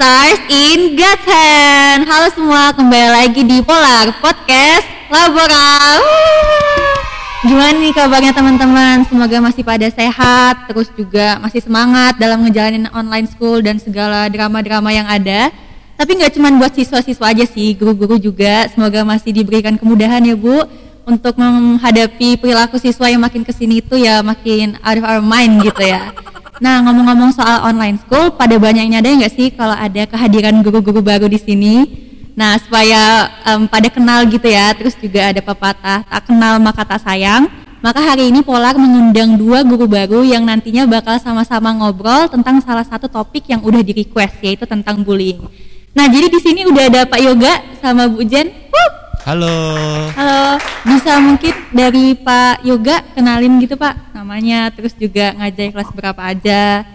Stars in God's Hand. Halo semua, kembali lagi di Polar Podcast Labora. Gimana nih kabarnya teman-teman? Semoga masih pada sehat, terus juga masih semangat dalam ngejalanin online school dan segala drama-drama yang ada. Tapi nggak cuma buat siswa-siswa aja sih, guru-guru juga. Semoga masih diberikan kemudahan ya Bu untuk menghadapi perilaku siswa yang makin ke sini itu ya makin out of our mind gitu ya. Nah ngomong-ngomong soal online school, pada banyaknya ada nggak sih kalau ada kehadiran guru-guru baru di sini? Nah supaya um, pada kenal gitu ya, terus juga ada pepatah tak kenal maka tak sayang. Maka hari ini Polar mengundang dua guru baru yang nantinya bakal sama-sama ngobrol tentang salah satu topik yang udah di request yaitu tentang bullying. Nah jadi di sini udah ada Pak Yoga sama Bu Jen. Wuh! Halo. Halo, bisa mungkin dari Pak Yoga kenalin gitu Pak namanya, terus juga ngajar kelas berapa aja.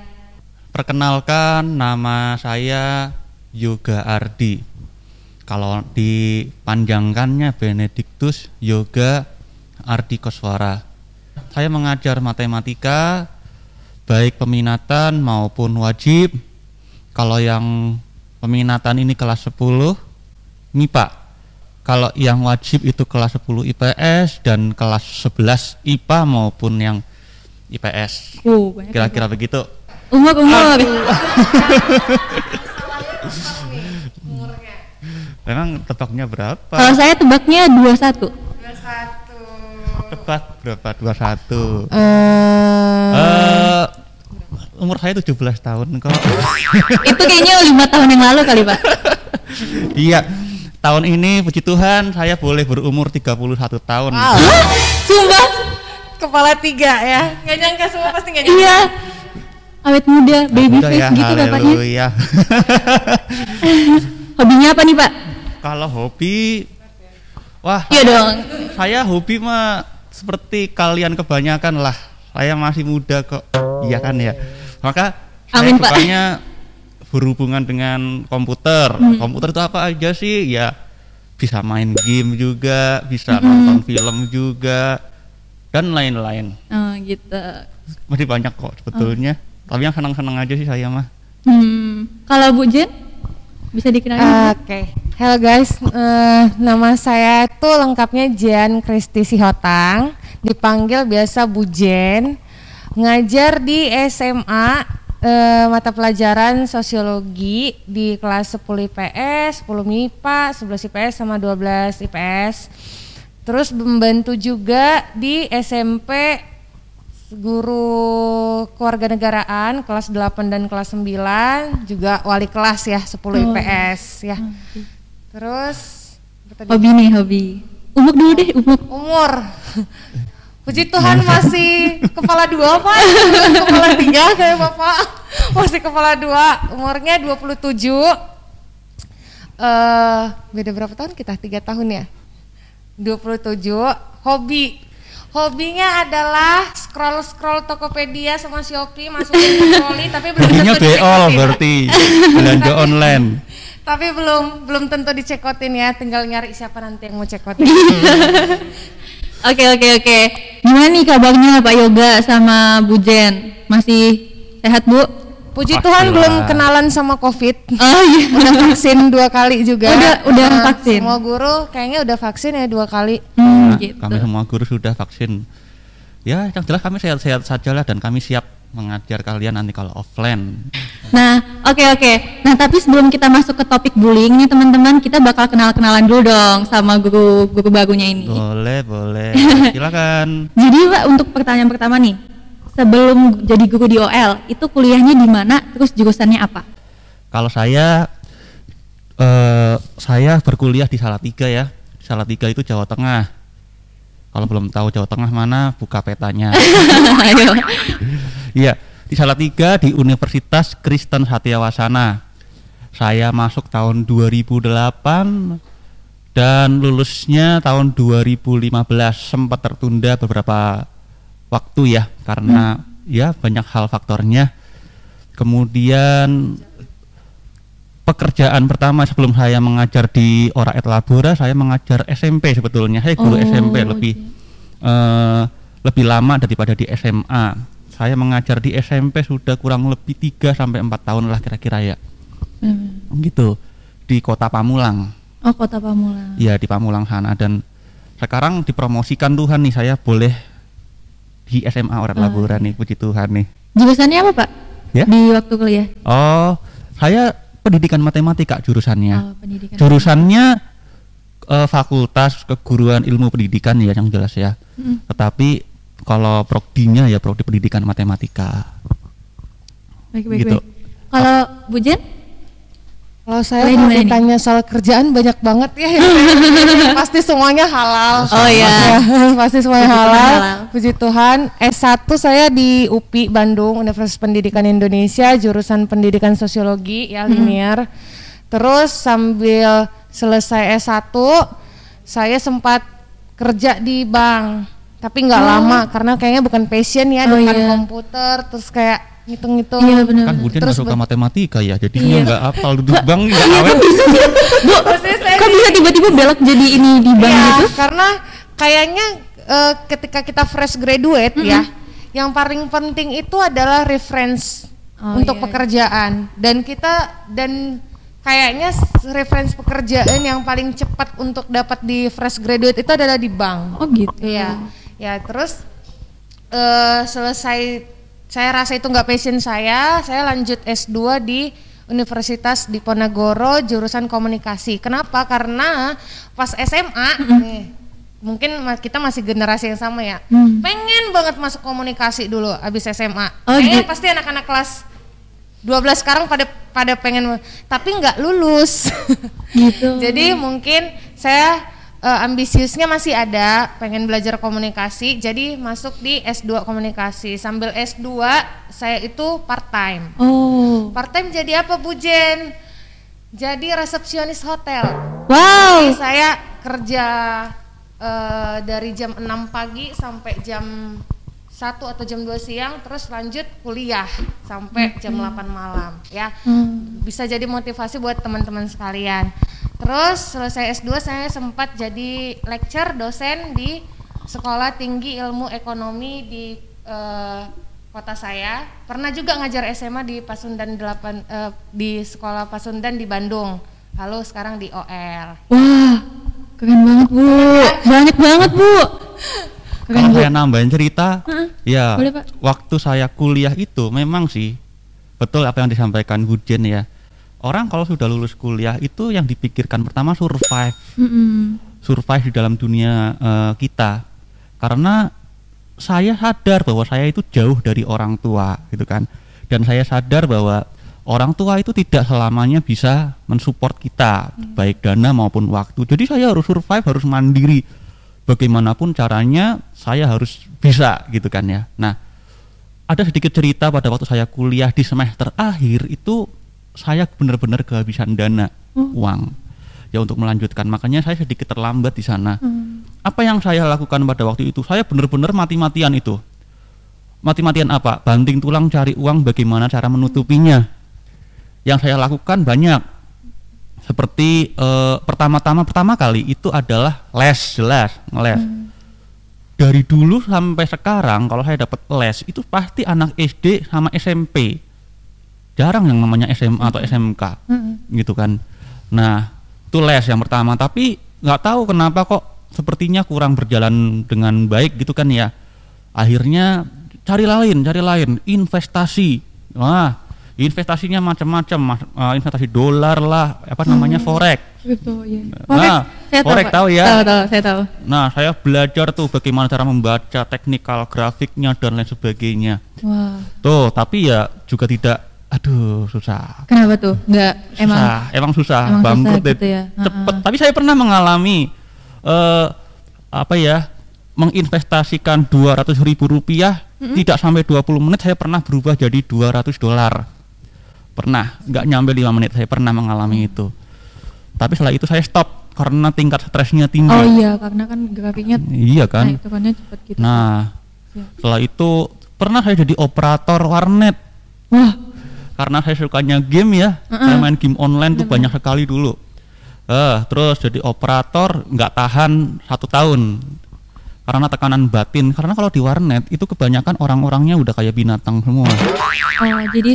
Perkenalkan nama saya Yoga Ardi. Kalau dipanjangkannya Benedictus Yoga Ardi Koswara. Saya mengajar matematika baik peminatan maupun wajib. Kalau yang peminatan ini kelas 10 MIPA kalau yang wajib itu kelas 10 IPS dan kelas 11 IPA maupun yang IPS. Uh, Kira-kira begitu. Umur umur. Memang tebaknya berapa? Kalau saya tebaknya 21. 21. Tebak berapa? 21. Eh, Eh umur saya 17 tahun kok. itu kayaknya lima tahun yang lalu kali Pak. iya. Tahun ini puji Tuhan saya boleh berumur 31 tahun. Wow. Sumpah. Kepala tiga ya. Nggak nyangka semua pasti nggak nyangka. Iya. Awet muda, baby Udah face ya, gitu bapaknya. haleluya. Hobinya apa nih Pak? Kalau hobi Wah, Iya dong. saya hobi mah seperti kalian kebanyakan lah. Saya masih muda kok. Iya kan ya. Maka Amin, saya Pak. Berhubungan dengan komputer. Hmm. Komputer itu apa aja sih? Ya bisa main game juga, bisa Hmm. nonton film juga dan lain-lain. Oh gitu. Masih banyak kok sebetulnya. Tapi yang senang-senang aja sih saya mah. Hmm. Kalau Bu Jen bisa dikenalin? Oke, hello guys. Eh, nama saya tuh lengkapnya Jan Kristi Sihotang, dipanggil biasa Bu Jen. Ngajar di SMA eh, mata pelajaran sosiologi di kelas 10 IPS, 10 MIPA, 11 IPS sama 12 IPS. Terus membantu juga di SMP guru kewarganegaraan kelas 8 dan kelas 9 juga wali kelas ya 10 IPS ya. Terus apa tadi? Hobi nih hobi. Umur dulu deh umur. umur. Puji Tuhan masih kepala dua pak, kepala tiga kayak bapak masih kepala dua, umurnya 27 eh beda berapa tahun kita? Tiga tahun ya? 27 hobi Hobinya adalah scroll-scroll Tokopedia sama Shopee masukin ke troli tapi belum Hobinya tentu BO berarti belanja online. Tapi belum belum tentu dicekotin ya, tinggal nyari siapa nanti yang mau cekotin. Oke oke oke. Gimana nih kabarnya Pak Yoga sama Bu Jen? Masih sehat Bu? Puji Alhamdulillah. Tuhan belum kenalan sama COVID. Oh iya. Udah vaksin dua kali juga. Udah- udah Nah, vaksin? Semua guru kayaknya udah vaksin ya dua kali. Hmm, Nah, gitu. Kami semua guru sudah vaksin. Ya, yang jelas kami sehat-sehat saja lah dan kami siap mengajar kalian nanti kalau offline. Nah, oke oke. Nah, tapi sebelum kita masuk ke topik bullying nih teman-teman, kita bakal kenal-kenalan dulu dong sama guru guru barunya ini. Boleh, boleh. Silakan. Jadi Pak, untuk pertanyaan pertama nih, sebelum jadi guru di OL, itu kuliahnya di mana? Terus jurusannya apa? Kalau saya eh saya berkuliah di Salatiga ya. Salatiga itu Jawa Tengah. Kalau belum tahu Jawa Tengah mana, buka petanya. Ayo. Iya, di Salatiga di Universitas Kristen Satyawasana. Saya masuk tahun 2008 dan lulusnya tahun 2015 sempat tertunda beberapa waktu ya karena ya banyak hal faktornya. Kemudian pekerjaan pertama sebelum saya mengajar di Ora et Labora, saya mengajar SMP sebetulnya. Saya guru Oh, SMP lebih eh, lebih lama daripada di SMA. Saya mengajar di SMP sudah kurang lebih 3 sampai 4 tahun lah kira-kira ya. Benar-benar. gitu di kota Pamulang Oh kota Pamulang. ya di Pamulang sana dan sekarang dipromosikan Tuhan nih saya boleh di SMA Orang Ah, Laburan nih puji Tuhan nih Jurusannya apa pak? Ya. Di waktu kuliah. oh saya pendidikan matematika jurusannya Oh pendidikan. jurusannya eh, fakultas keguruan ilmu pendidikan ya yang jelas ya Mm. tetapi kalau prodinya ya prodi pendidikan matematika Baik baik Gitu. baik. Kalau Bu Jen? Kalau saya kalau nih? ditanya soal kerjaan banyak banget ya. pasti semuanya halal. Oh iya. Ya, pasti semuanya Puji halal. halal. Puji Tuhan. S1 saya di UPI Bandung, Universitas Pendidikan Indonesia, jurusan Pendidikan Sosiologi ya linear. Terus sambil selesai S1 saya sempat kerja di bank. Tapi nggak lama karena kayaknya bukan passion ya Oh, depan iya. komputer terus kayak ngitung-ngitung. Iya benar. kan Terus nggak suka matematika ya jadinya Iya. nggak hafal duduk bank nggak Iya awet kok bisa sih? Bu, kok bisa tiba-tiba belok jadi ini di bank Iya, gitu? karena kayaknya eh, ketika kita fresh graduate ya, yang paling penting itu adalah reference Oh, untuk iya. pekerjaan dan kita dan kayaknya reference pekerjaan yang paling cepat untuk dapat di fresh graduate itu adalah di bank. Oh gitu. Iya, ya terus eh selesai saya rasa itu nggak passion saya, saya lanjut S2 di Universitas Diponegoro jurusan komunikasi. Kenapa? Karena pas SMA nih, mungkin kita masih generasi yang sama ya. Hmm. Pengen banget masuk komunikasi dulu abis SMA. Oh, Kayaknya gitu. pasti anak-anak kelas 12 sekarang pada pada pengen tapi nggak lulus. Gitu. Jadi mungkin saya eh, ambisiusnya masih ada, pengen belajar komunikasi, jadi masuk di S2 komunikasi. Sambil S2 saya itu part time. Oh. Part time jadi apa Bu Jen? Jadi resepsionis hotel. Jadi Wow. saya kerja eh, dari jam 6 pagi sampai jam 1 atau jam 2 siang terus lanjut kuliah sampai jam 8 malam ya Hmm. bisa jadi motivasi buat teman-teman sekalian. Terus selesai S2 saya sempat jadi lecture dosen di Sekolah Tinggi Ilmu Ekonomi di eh, kota saya. Pernah juga ngajar SMA di Pasundan 8 eh, di Sekolah Pasundan di Bandung. Lalu sekarang di OL. Wah, keren banget bu, banyak banget bu. Kalau saya nambahin cerita, Heeh. ya Boleh, Pak. waktu saya kuliah itu memang sih betul apa yang disampaikan Bu Jen ya. Orang kalau sudah lulus kuliah itu yang dipikirkan pertama survive, Mm-mm. survive di dalam dunia eh, kita. Karena saya sadar bahwa saya itu jauh dari orang tua gitu kan. Dan saya sadar bahwa orang tua itu tidak selamanya bisa mensupport kita baik dana maupun waktu. Jadi saya harus survive, harus mandiri. Bagaimanapun caranya saya harus bisa gitu kan ya. Nah, ada sedikit cerita pada waktu saya kuliah di semester akhir itu saya benar-benar kehabisan dana uang ya untuk melanjutkan. Makanya saya sedikit terlambat di sana. Hmm. apa yang saya lakukan pada waktu itu? Saya benar-benar mati-matian itu. Mati-matian apa? Banting tulang cari uang bagaimana cara menutupinya. Yang saya lakukan banyak seperti eh, pertama-tama pertama kali itu adalah les jelas ngeles. Dari dulu sampai sekarang kalau saya dapat les itu pasti anak SD sama SMP jarang yang namanya SMA atau SMK Mm-mm. gitu kan. Nah itu les yang pertama. Tapi nggak tahu kenapa kok sepertinya kurang berjalan dengan baik gitu kan ya. Akhirnya cari lain cari lain. Investasi. Wah investasinya macam-macam eh, investasi dolar lah apa namanya forex Kripto, iya. Nah, saya Forex tahu ya? Tahu, tahu, saya tahu. Nah, saya belajar tuh bagaimana cara membaca teknikal grafiknya dan lain sebagainya. Wah, Tuh, tapi ya juga tidak aduh susah. kenapa tuh? Enggak, emang. Susah, emang susah, emang susah bangkrut deh. gitu ya? Cepet. Tapi saya pernah mengalami eh apa ya? menginvestasikan 200 ribu rupiah tidak sampai 20 menit saya pernah berubah jadi 200 dolar pernah nggak nyampe 5 menit saya pernah mengalami itu tapi setelah itu saya stop karena tingkat stresnya tinggi Oh iya, karena kan grafiknya iya kan turunnya cepet gitu. Nah, Siap. setelah itu pernah saya jadi operator warnet Wah, karena saya sukanya game ya. Saya main game online tuh banyak sekali dulu. Eh, terus jadi operator nggak tahan satu tahun karena tekanan batin. Karena kalau di warnet itu kebanyakan orang-orangnya udah kayak binatang semua. oh jadi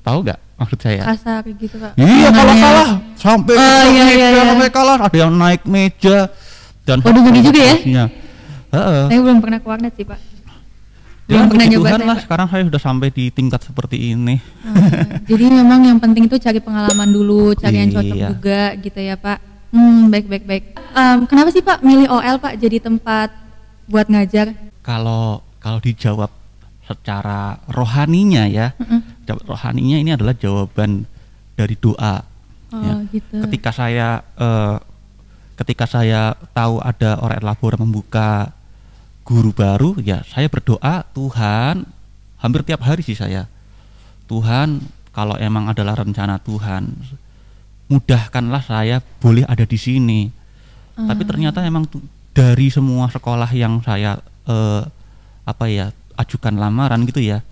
Tahu nggak? Maksud saya. kasar gitu pak Iya kalau Tangannya. kalah sampai Oh, iya, iya, meja, iya. sampai kalah ada yang naik meja dan Waduh, ngeri juga ya? Heeh. saya belum pernah ke warnet sih pak Ya, belum pernah nyoba Tuhan lah Pak. sekarang saya sudah sampai di tingkat seperti ini. Ah, jadi memang yang penting itu cari pengalaman dulu cari yang cocok Iya. juga gitu ya pak hmm baik baik baik Em, kenapa sih pak milih OL pak jadi tempat buat ngajar Kalau kalau dijawab secara rohaninya ya, Mm-mm. Jawab rohaninya ini adalah jawaban dari doa. oh ya. gitu Ketika saya eh, ketika saya tahu ada orang labora membuka guru baru, ya saya berdoa Tuhan hampir tiap hari sih saya. Tuhan kalau emang adalah rencana Tuhan, mudahkanlah saya boleh ada di sini. Tapi Ah. ternyata emang dari semua sekolah yang saya eh, apa ya ajukan lamaran gitu ya,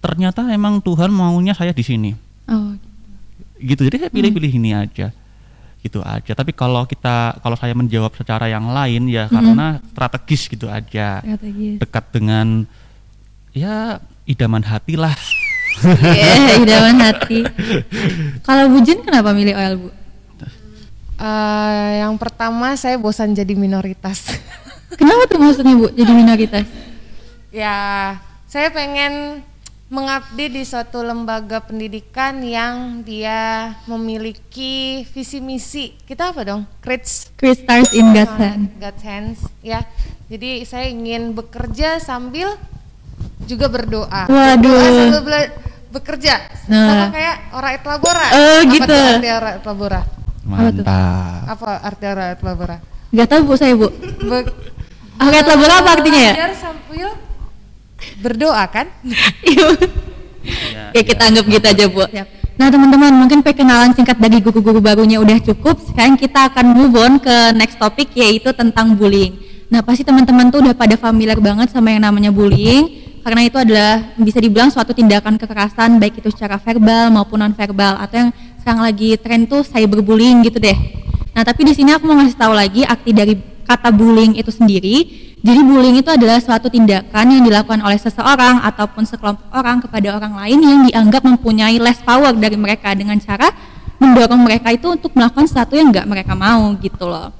ternyata emang Tuhan maunya saya di sini. Oh. Gitu. Jadi saya pilih-pilih ini aja. Gitu aja. Tapi kalau kita kalau saya menjawab secara yang lain ya karena strategis gitu aja. Strategis. Dekat dengan ya idaman hati lah. Iya, idaman hati. Kalau Bu Jin kenapa milih OL Bu? Eh, yang pertama saya bosan jadi minoritas. Kenapa tuh maksudnya Bu jadi minoritas? ya, saya pengen mengabdi di suatu lembaga pendidikan yang dia memiliki visi misi. Kita apa dong? Crits Chris Stars in God's Hand. God's hands ya. Jadi saya ingin bekerja sambil juga berdoa. Waduh. Berdoa sambil bela- bekerja. Nah. Sama kayak Oraet Labora. Oh, Apa gitu. tuh arti Oraet Labora? mantap Apa arti Oraet Labora? Gak tahu Bu saya Bu. Be- Akhirat labora apa artinya ya? Sambil berdoa kan? Iya. Oke kita anggap gitu aja Bu. Nah teman-teman mungkin perkenalan singkat dari guru-guru barunya udah cukup. Sekarang kita akan move on ke next topik yaitu tentang bullying. Nah pasti teman-teman tuh udah pada familiar banget sama yang namanya bullying karena itu adalah bisa dibilang suatu tindakan kekerasan baik itu secara verbal maupun non verbal atau yang sekarang lagi tren tuh cyberbullying gitu deh. Nah tapi di sini aku mau ngasih tahu lagi arti dari kata bullying itu sendiri. Jadi bullying itu adalah suatu tindakan yang dilakukan oleh seseorang ataupun sekelompok orang kepada orang lain yang dianggap mempunyai less power dari mereka dengan cara mendorong mereka itu untuk melakukan sesuatu yang nggak mereka mau gitu loh.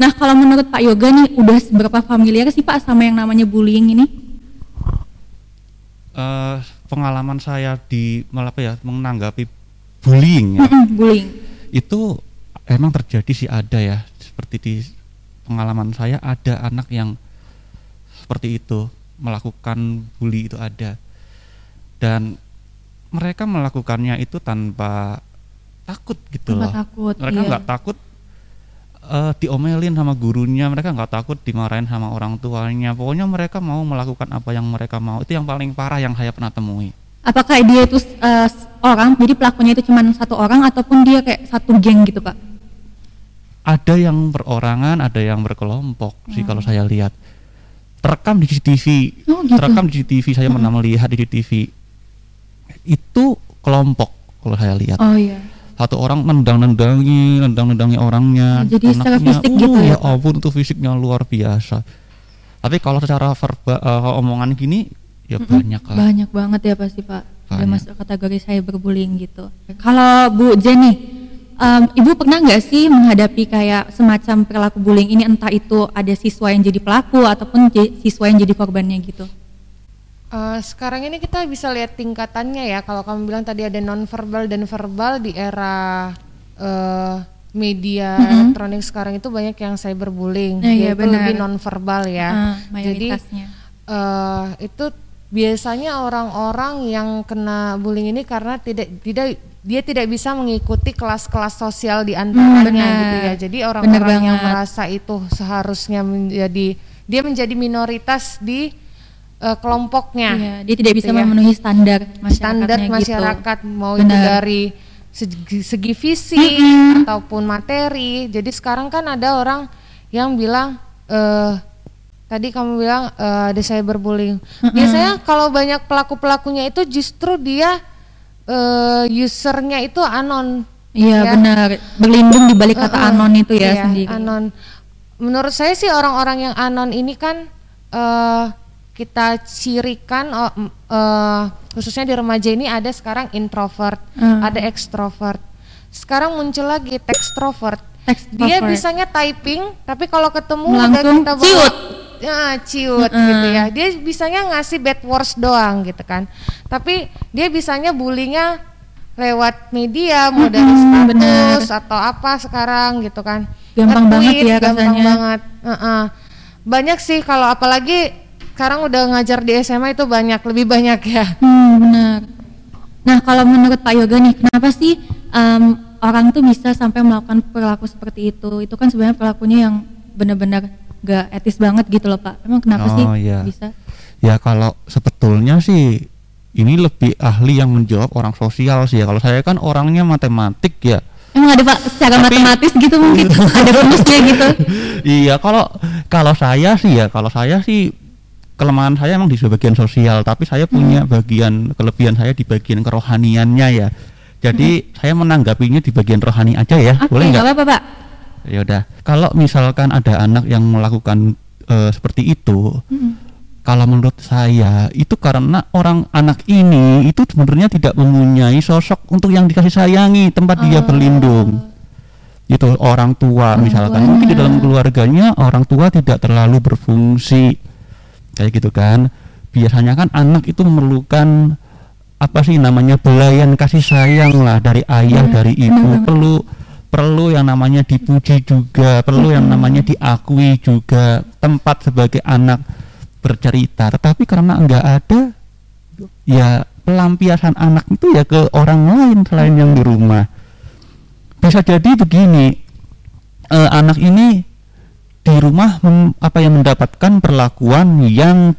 Nah kalau menurut Pak Yoga nih udah seberapa familiar sih Pak sama yang namanya bullying ini? Eh, pengalaman saya di apa ya menanggapi bullying ya bullying. itu emang terjadi sih ada ya seperti di pengalaman saya ada anak yang seperti itu melakukan bully itu ada. Dan mereka melakukannya itu tanpa takut gitu Tanpa loh. takut, mereka iya. nggak takut eh, diomelin sama gurunya mereka nggak takut dimarahin sama orang tuanya. Pokoknya mereka mau melakukan apa yang mereka mau. Itu yang paling parah yang saya pernah temui. Apakah dia itu eh, orang, jadi pelakunya itu cuma satu orang ataupun dia kayak satu geng gitu Pak? Ada yang perorangan, ada yang berkelompok sih kalau saya lihat. Terekam di CCTV, Oh, gitu. terekam di CCTV saya pernah melihat di CCTV. Itu kelompok kalau saya lihat. Oh iya. Satu orang nendang-nendangi, nendang-nendangi orangnya. Oh, jadi secara anaknya, fisik gitu "Uh, ya, ya Pak? ampun itu fisiknya luar biasa. Tapi kalau secara verbal eh, omongan gini ya banyak lah. Banyak banget ya pasti Pak. Banyak. masuk kategori cyberbullying gitu. Kalau Bu Jenny, em, Ibu pernah nggak sih menghadapi kayak semacam perilaku bullying ini entah itu ada siswa yang jadi pelaku ataupun siswa yang jadi korbannya gitu? Eh, sekarang ini kita bisa lihat tingkatannya ya. Kalau kamu bilang tadi ada non verbal dan verbal di era eh, media elektronik sekarang itu banyak yang cyberbullying. Nah, iya, yaitu benar. lebih non verbal ya. Ah, Jadi eh, itu biasanya orang-orang yang kena bullying ini karena tidak tidak dia tidak bisa mengikuti kelas-kelas sosial di antaranya benar. gitu ya. Jadi orang-orang yang merasa itu seharusnya menjadi dia menjadi minoritas di eh, kelompoknya. Iya, dia tidak bisa Gitu ya. memenuhi standar Standar gitu. masyarakat mau itu Benar. dari segi, segi fisik Mm-mm. ataupun materi. Jadi sekarang kan ada orang yang bilang eh tadi kamu bilang eh, ada cyberbullying. Biasanya kalau banyak pelaku-pelakunya itu justru dia eh, usernya itu anon. Iya ya. benar, berlindung di balik kata eh, anon itu ya iya, sendiri. Anon. Menurut saya sih orang-orang yang anon ini kan eh kita cirikan mm, eh, khususnya di remaja ini ada sekarang introvert, Hmm. ada ekstrovert. Sekarang muncul lagi. Extrovert. Dia bisanya typing, tapi kalau ketemu Langsung udah kita bawa- ciut. Ya, ciut Mm-mm. gitu ya. Dia bisanya ngasih bad words doang gitu kan. Tapi dia bisanya bullyingnya lewat media, mau dari Mm-mm, status benar. atau apa sekarang gitu kan. Gampang banget Nge-tweet, ya gampang rasanya. banget. Heeh. Banyak sih kalau apalagi sekarang udah ngajar di SMA itu banyak, lebih banyak ya. Hmm, benar. Nah, kalau menurut Pak Yoga nih, kenapa sih em, orang tuh bisa sampai melakukan perilaku seperti itu? Itu kan sebenarnya perilakunya yang benar-benar gak etis banget gitu loh Pak. Emang kenapa sih Oh, iya. bisa? Ya kalau sebetulnya sih ini lebih ahli yang menjawab orang sosial sih ya. Kalau saya kan orangnya matematik ya. Emang ada Pak secara Tapi- matematis gitu mungkin ada rumusnya gitu. iya kalau kalau saya sih ya kalau saya sih kelemahan saya emang di bagian sosial tapi saya punya bagian kelebihan saya di bagian kerohaniannya ya jadi saya menanggapinya di bagian rohani aja ya Oke, boleh nggak nggak apa-apa Pak. Ya udah. Kalau misalkan ada anak yang melakukan eh, seperti itu Mm-mm. kalau menurut saya itu karena orang anak ini itu sebenarnya tidak mempunyai sosok untuk yang dikasih sayangi tempat dia Oh. berlindung. Itu orang tua Orang misalkan. mungkin di dalam keluarganya orang tua tidak terlalu berfungsi. Kayak gitu kan. Biasanya kan anak itu memerlukan apa sih namanya belayan kasih sayang lah dari ayah Benar, dari ibu. Banget. perlu perlu yang namanya dipuji juga perlu yang namanya diakui juga. Tempat sebagai anak bercerita. Tetapi karena enggak ada ya pelampiasan anak itu ya ke orang lain selain yang di rumah. Bisa jadi begini eh, anak ini di rumah mem- apa yang mendapatkan perlakuan yang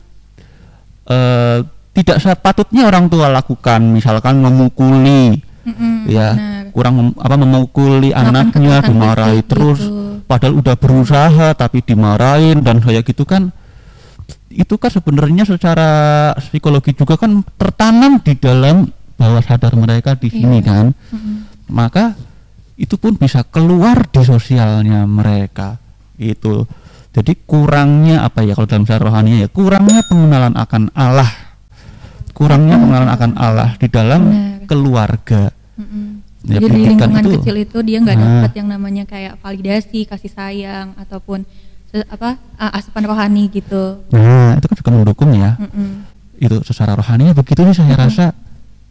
eh, tidak sepatutnya orang tua lakukan. Misalkan memukuli Mm-mm, ya benar. kurang mem- apa memukuli anaknya dimarahi fisik terus gitu. padahal udah berusaha tapi dimarahin dan kayak gitu kan itu kan sebenarnya secara psikologi juga kan tertanam di dalam bawah sadar mereka di sini Iya. kan Mm-mm. maka itu pun bisa keluar di sosialnya mereka itu jadi kurangnya apa ya kalau dalam secara rohani ya kurangnya pengenalan akan Allah kurangnya pengenalan akan Allah di dalam Benar. Keluarga Mm-mm. Ya, Jadi di lingkungan itu- kecil itu dia nggak Nah. dapat yang namanya kayak validasi, kasih sayang ataupun apa uh, asupan rohani gitu. nah itu kan juga mendukung ya Mm-mm. itu secara rohani ya begitu nih saya rasa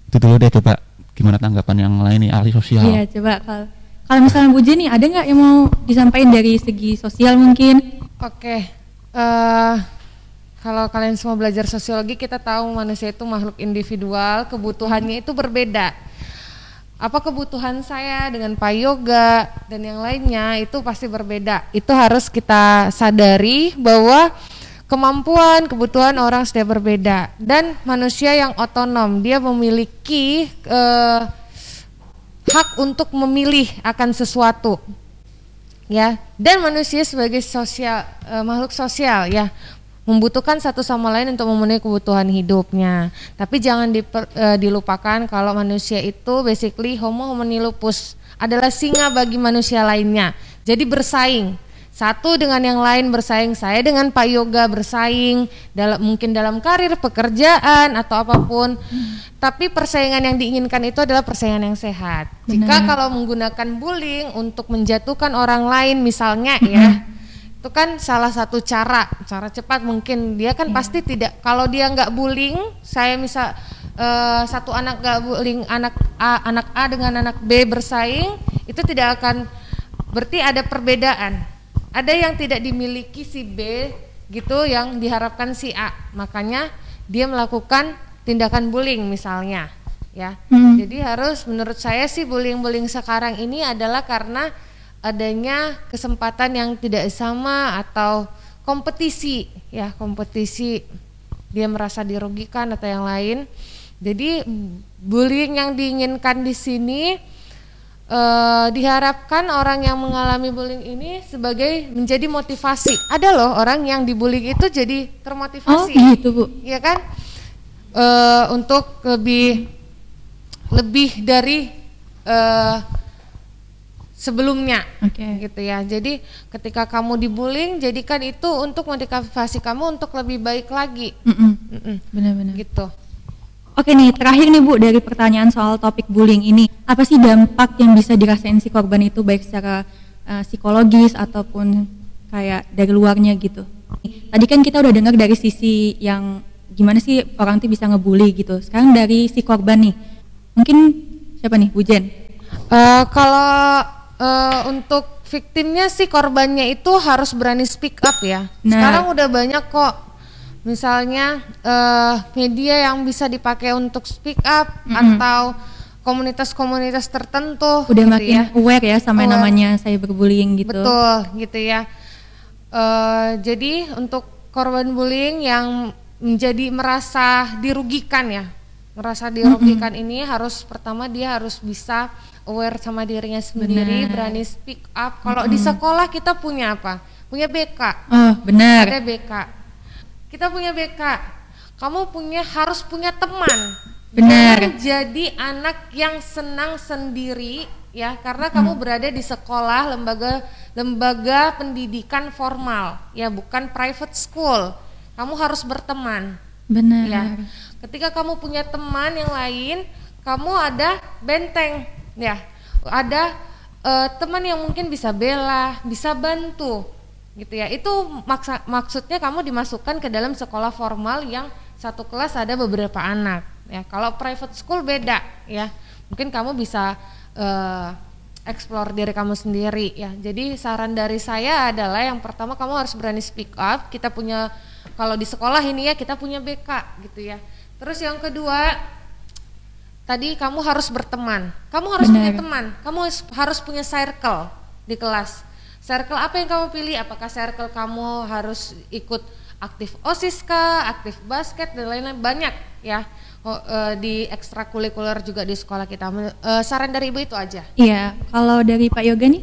itu dulu deh coba gimana tanggapan yang lain nih ahli sosial Iya coba kalau kalau misalnya Bu Jenny ada nggak yang mau disampaikan dari segi sosial mungkin? Oke, eh kalau kalian semua belajar sosiologi, kita tahu manusia itu makhluk individual, kebutuhannya itu berbeda. Apa kebutuhan saya dengan Pak Yoga dan yang lainnya itu pasti berbeda. Itu harus kita sadari bahwa kemampuan, kebutuhan orang sudah berbeda dan manusia yang otonom, dia memiliki eh, hak untuk memilih akan sesuatu ya dan manusia sebagai sosial eh, makhluk sosial ya membutuhkan satu sama lain untuk memenuhi kebutuhan hidupnya. Tapi jangan diper- eh, dilupakan kalau manusia itu basically homo homini lupus adalah singa bagi manusia lainnya. Jadi bersaing. Satu dengan yang lain bersaing saya dengan Pak Yoga bersaing dalam mungkin dalam karir pekerjaan atau apa pun. Tapi persaingan yang diinginkan itu adalah persaingan yang sehat. Jika Benar. kalau menggunakan bullying untuk menjatuhkan orang lain misalnya ya itu kan salah satu cara cara cepat mungkin. Dia kan pasti tidak kalau dia nggak bullying saya misal eh, satu anak nggak bullying anak A anak A dengan anak B bersaing itu tidak akan berarti ada perbedaan. Ada yang tidak dimiliki si B gitu yang diharapkan si A. Makanya dia melakukan tindakan bullying misalnya ya. Hmm. jadi harus menurut saya sih bullying-bullying sekarang ini adalah karena adanya kesempatan yang tidak sama atau kompetisi. Ya kompetisi dia merasa dirugikan atau yang lain. Jadi bullying yang diinginkan di sini eh, diharapkan orang yang mengalami bullying ini sebagai menjadi motivasi. Ada loh orang yang dibullying itu jadi Oh termotivasi gitu Bu. ya kan? Eh, untuk lebih lebih dari eh, sebelumnya Oke. gitu ya. Jadi ketika kamu dibullying, jadikan itu untuk motivasi kamu untuk lebih baik lagi. Benar-benar. gitu. Oke nih, terakhir nih Bu dari pertanyaan soal topik bullying ini, apa sih dampak yang bisa dirasain si korban itu baik secara uh, psikologis ataupun kayak dari luarnya gitu? Tadi kan kita udah dengar dari sisi yang gimana sih orang tuh bisa ngebully gitu. Sekarang dari si korban nih, mungkin siapa nih, Bu Jen? Eh, kalau eh, untuk victimnya sih korbannya itu harus berani speak up ya. Nah. Sekarang udah banyak kok, misalnya eh, media yang bisa dipakai untuk speak up atau komunitas-komunitas tertentu. Udah gitu makin ya. aware ya sama Aware. namanya cyberbullying gitu. Betul, gitu ya. Eh, jadi untuk korban bullying yang menjadi merasa dirugikan ya, merasa dirugikan ini harus pertama dia harus bisa aware sama dirinya sendiri, Benar. berani speak up. Kalau di sekolah kita punya apa? Punya BK, Oh, benar. ada BK. Kita punya BK. Kamu punya harus punya teman. Benar. Jadi anak yang senang sendiri ya karena kamu berada di sekolah lembaga lembaga pendidikan formal ya bukan private school. Kamu harus berteman Benar. ya. Ketika kamu punya teman yang lain, kamu ada benteng ya. Ada eh, teman yang mungkin bisa bela, bisa bantu gitu ya. Itu maksa, maksudnya kamu dimasukkan ke dalam sekolah formal yang satu kelas ada beberapa anak ya. Kalau private school beda ya. Mungkin kamu bisa eh, explore diri kamu sendiri ya. Jadi saran dari saya adalah yang pertama kamu harus berani speak up. Kita punya kalau di sekolah ini ya kita punya BK gitu ya. Terus yang kedua tadi kamu harus berteman. Kamu harus Benar. punya teman. Kamu harus- harus punya circle di kelas. Circle apa yang kamu pilih? Apakah circle kamu harus ikut aktif OSIS kah, aktif basket dan lain-lain banyak ya. Oh, eh, di ekstrakurikuler juga di sekolah kita. Eh, saran dari Ibu itu aja. Iya, kalau dari Pak Yoga nih?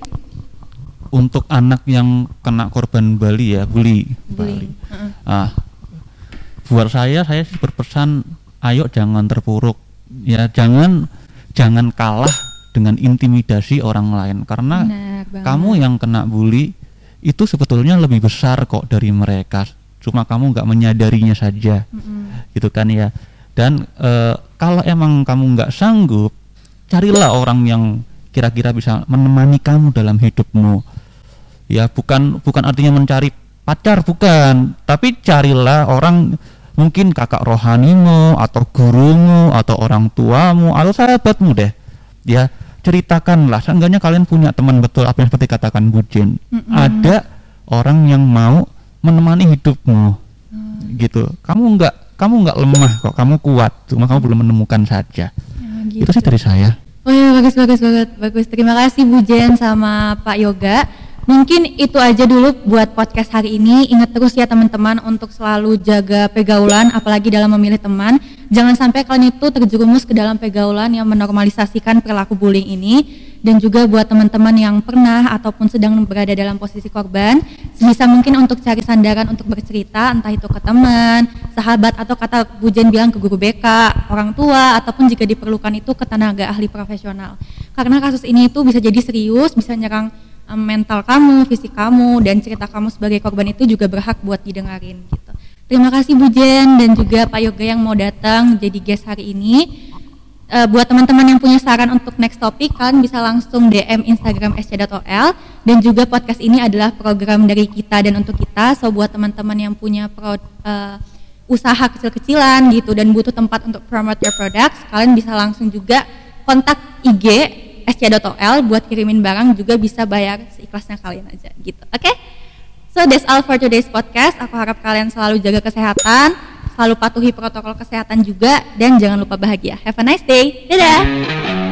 untuk anak yang kena korban Bali ya bully Bullying. Bali. Heeh. Ah, buat saya saya sih berpesan ayo jangan terpuruk. Ya jangan jangan kalah dengan intimidasi orang lain. Karena kamu yang kena bully itu sebetulnya lebih besar kok dari mereka. Cuma kamu nggak menyadarinya saja. Mm-mm. gitu kan ya. Dan eh, kalau emang kamu nggak sanggup carilah orang yang kira-kira bisa menemani kamu dalam hidupmu. Ya bukan bukan artinya mencari pacar bukan. Tapi carilah orang mungkin kakak rohanimu atau gurumu atau orang tuamu atau sahabatmu deh. Ya ceritakanlah. Seenggaknya kalian punya teman betul apa yang seperti katakan Bu Jen Mm-mm. ada orang yang mau menemani hidupmu. Hmm. gitu. Kamu nggak kamu nggak lemah kok. Kamu kuat cuma kamu belum menemukan saja. Ya, itu sih dari saya. Oh iya bagus bagus banget bagus. Terima kasih Bu Jen sama Pak Yoga. Mungkin itu aja dulu buat podcast hari ini. Ingat terus ya teman-teman untuk selalu jaga pergaulan apalagi dalam memilih teman. Jangan sampai kalian itu terjerumus ke dalam pergaulan yang menormalisasikan perilaku bullying ini dan juga buat teman-teman yang pernah ataupun sedang berada dalam posisi korban sebisa mungkin untuk cari sandaran untuk bercerita entah itu ke teman, sahabat atau kata Bu Jen bilang ke guru BK, orang tua ataupun jika diperlukan itu ke tenaga ahli profesional. Karena kasus ini itu bisa jadi serius, bisa nyerang mental kamu, fisik kamu dan cerita kamu sebagai korban itu juga berhak buat didengarin gitu. Terima kasih Bu Jen dan juga Pak Yoga yang mau datang jadi guest hari ini. Eh, buat teman-teman yang punya saran untuk next topik, kalian bisa langsung DM Instagram sc.ol dan juga podcast ini adalah program dari kita dan untuk kita. So buat teman-teman yang punya pro, eh, usaha kecil-kecilan gitu dan butuh tempat untuk promote your products, kalian bisa langsung juga kontak IG sc.ol buat kirimin barang juga bisa bayar seikhlasnya kalian aja gitu. Oke? So that's all for today's podcast. Aku harap kalian selalu jaga kesehatan, selalu patuhi protokol kesehatan juga, dan jangan lupa bahagia. Have a nice day. Dadah.